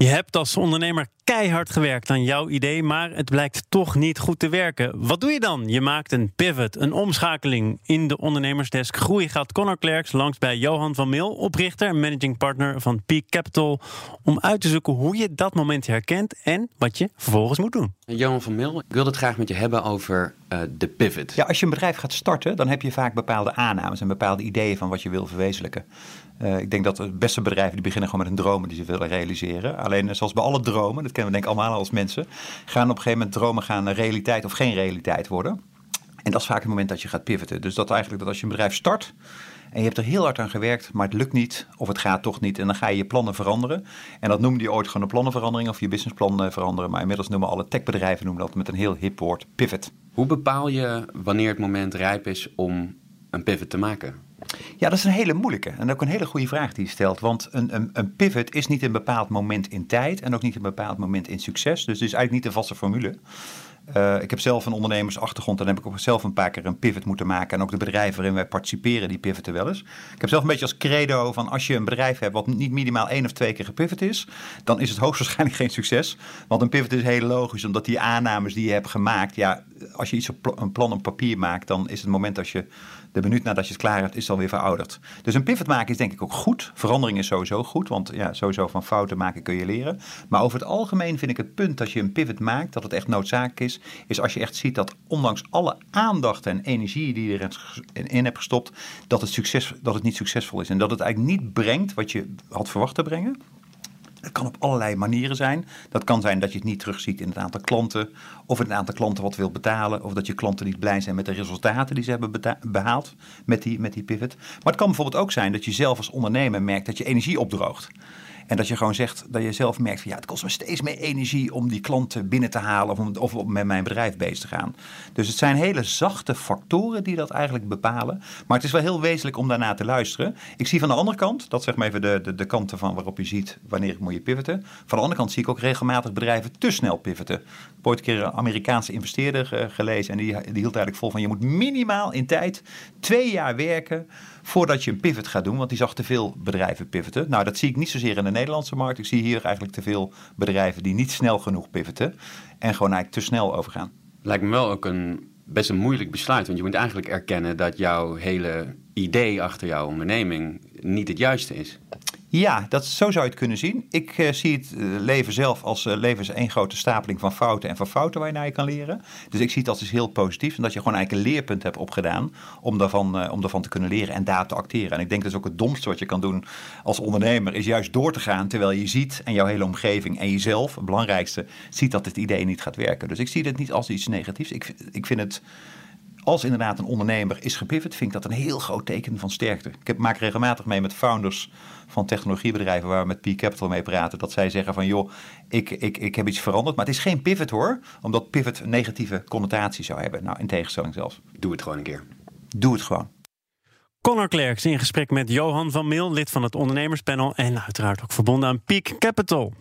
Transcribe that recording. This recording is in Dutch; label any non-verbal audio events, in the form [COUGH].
Je hebt als ondernemer keihard gewerkt aan jouw idee, maar het blijkt toch niet goed te werken. Wat doe je dan? Je maakt een pivot, een omschakeling. In de ondernemersdesk Groei gaat Connor Klerks langs bij Johan van Mil, oprichter en managing partner van Peak Capital, om uit te zoeken hoe je dat moment herkent en wat je vervolgens moet doen. Johan van Mil, ik wil het graag met je hebben over uh, de pivot. Ja, als je een bedrijf gaat starten, dan heb je vaak bepaalde aannames en bepaalde ideeën van wat je wil verwezenlijken. Uh, ik denk dat de beste bedrijven die beginnen gewoon met een droom die ze willen realiseren. Alleen zoals bij alle dromen, dat kennen we denk ik allemaal als mensen, gaan op een gegeven moment dromen gaan realiteit of geen realiteit worden. En dat is vaak het moment dat je gaat pivoten. Dus dat eigenlijk dat als je een bedrijf start en je hebt er heel hard aan gewerkt, maar het lukt niet of het gaat toch niet. En dan ga je je plannen veranderen. En dat noemde je ooit gewoon een plannenverandering of je businessplan eh, veranderen. Maar inmiddels noemen alle techbedrijven noemen dat met een heel hip woord pivot. Hoe bepaal je wanneer het moment rijp is om een pivot te maken? Ja, dat is een hele moeilijke en ook een hele goede vraag die je stelt. Want een, een, een, pivot is niet een bepaald moment in tijd en ook niet een bepaald moment in succes. Dus het is eigenlijk niet een vaste formule. Uh, ik heb zelf een ondernemersachtergrond en heb ik ook zelf een paar keer een pivot moeten maken. En ook de bedrijven waarin wij participeren, die pivoten wel eens. Ik heb zelf een beetje als credo van als je een bedrijf hebt wat niet minimaal één of twee keer gepivot is, dan is het hoogstwaarschijnlijk [LAUGHS] geen succes. Want een pivot is heel logisch, omdat die aannames die je hebt gemaakt, ja, als je iets op een plan op papier maakt, dan is het moment als je de minuut nadat je het klaar hebt, is het alweer verouderd. Dus een pivot maken is denk ik ook goed. Verandering is sowieso goed, want ja, sowieso van fouten maken kun je leren. Maar over het algemeen vind ik het punt dat je een pivot maakt, dat het echt noodzakelijk is, is als je echt ziet dat ondanks alle aandacht en energie die je erin hebt gestopt, dat het, succes, dat het niet succesvol is. En dat het eigenlijk niet brengt wat je had verwacht te brengen. Dat kan op allerlei manieren zijn. Dat kan zijn dat je het niet terugziet in het aantal klanten, of in het aantal klanten wat wil betalen, of dat je klanten niet blij zijn met de resultaten die ze hebben behaald met die, met die pivot. Maar het kan bijvoorbeeld ook zijn dat je zelf als ondernemer merkt dat je energie opdroogt. En dat je gewoon zegt, dat je zelf merkt van ja, het kost me steeds meer energie om die klanten binnen te halen of, om, of met mijn bedrijf bezig te gaan. Dus het zijn hele zachte factoren die dat eigenlijk bepalen. Maar het is wel heel wezenlijk om daarna te luisteren. Ik zie van de andere kant, dat zeg maar even de, de, de kanten van waarop je ziet wanneer moet je pivoten. Van de andere kant zie ik ook regelmatig bedrijven te snel pivoten. Ik heb ooit een keer een Amerikaanse investeerder uh, gelezen en die, die hield eigenlijk vol van je moet minimaal in tijd twee jaar werken voordat je een pivot gaat doen. Want die zag te veel bedrijven pivoten. Nou, dat zie ik niet zozeer in de Nederlandse markt. Ik zie hier eigenlijk te veel bedrijven die niet snel genoeg pivoten. En gewoon eigenlijk te snel overgaan. Lijkt me wel ook een best een moeilijk besluit. Want je moet eigenlijk erkennen dat jouw hele idee achter jouw onderneming niet het juiste is. Ja, dat, zo zou je het kunnen zien. Ik uh, zie het uh, leven zelf als uh, leven is één grote stapeling van fouten en van fouten waar je naar je kan leren. Dus ik zie het als iets heel positiefs en dat je gewoon eigenlijk een leerpunt hebt opgedaan om daarvan, om daarvan te kunnen leren en daar te acteren. En ik denk dat is ook het domste wat je kan doen als ondernemer, is juist door te gaan terwijl je ziet en jouw hele omgeving en jezelf, het belangrijkste, ziet dat het idee niet gaat werken. Dus ik zie dit niet als iets negatiefs. Ik, ik vind het als inderdaad een ondernemer is gepivot, vind ik dat een heel groot teken van sterkte. Ik heb, maak regelmatig mee met founders van technologiebedrijven waar we met P Capital mee praten. Dat zij zeggen van joh, ik, ik, ik heb iets veranderd. Maar het is geen pivot hoor, omdat pivot een negatieve connotatie zou hebben. Nou, in tegenstelling zelfs. Doe het gewoon een keer. Doe het gewoon. Connor Klerks in gesprek met Johan van Mil, lid van het ondernemerspanel en uiteraard ook verbonden aan Peak Capital.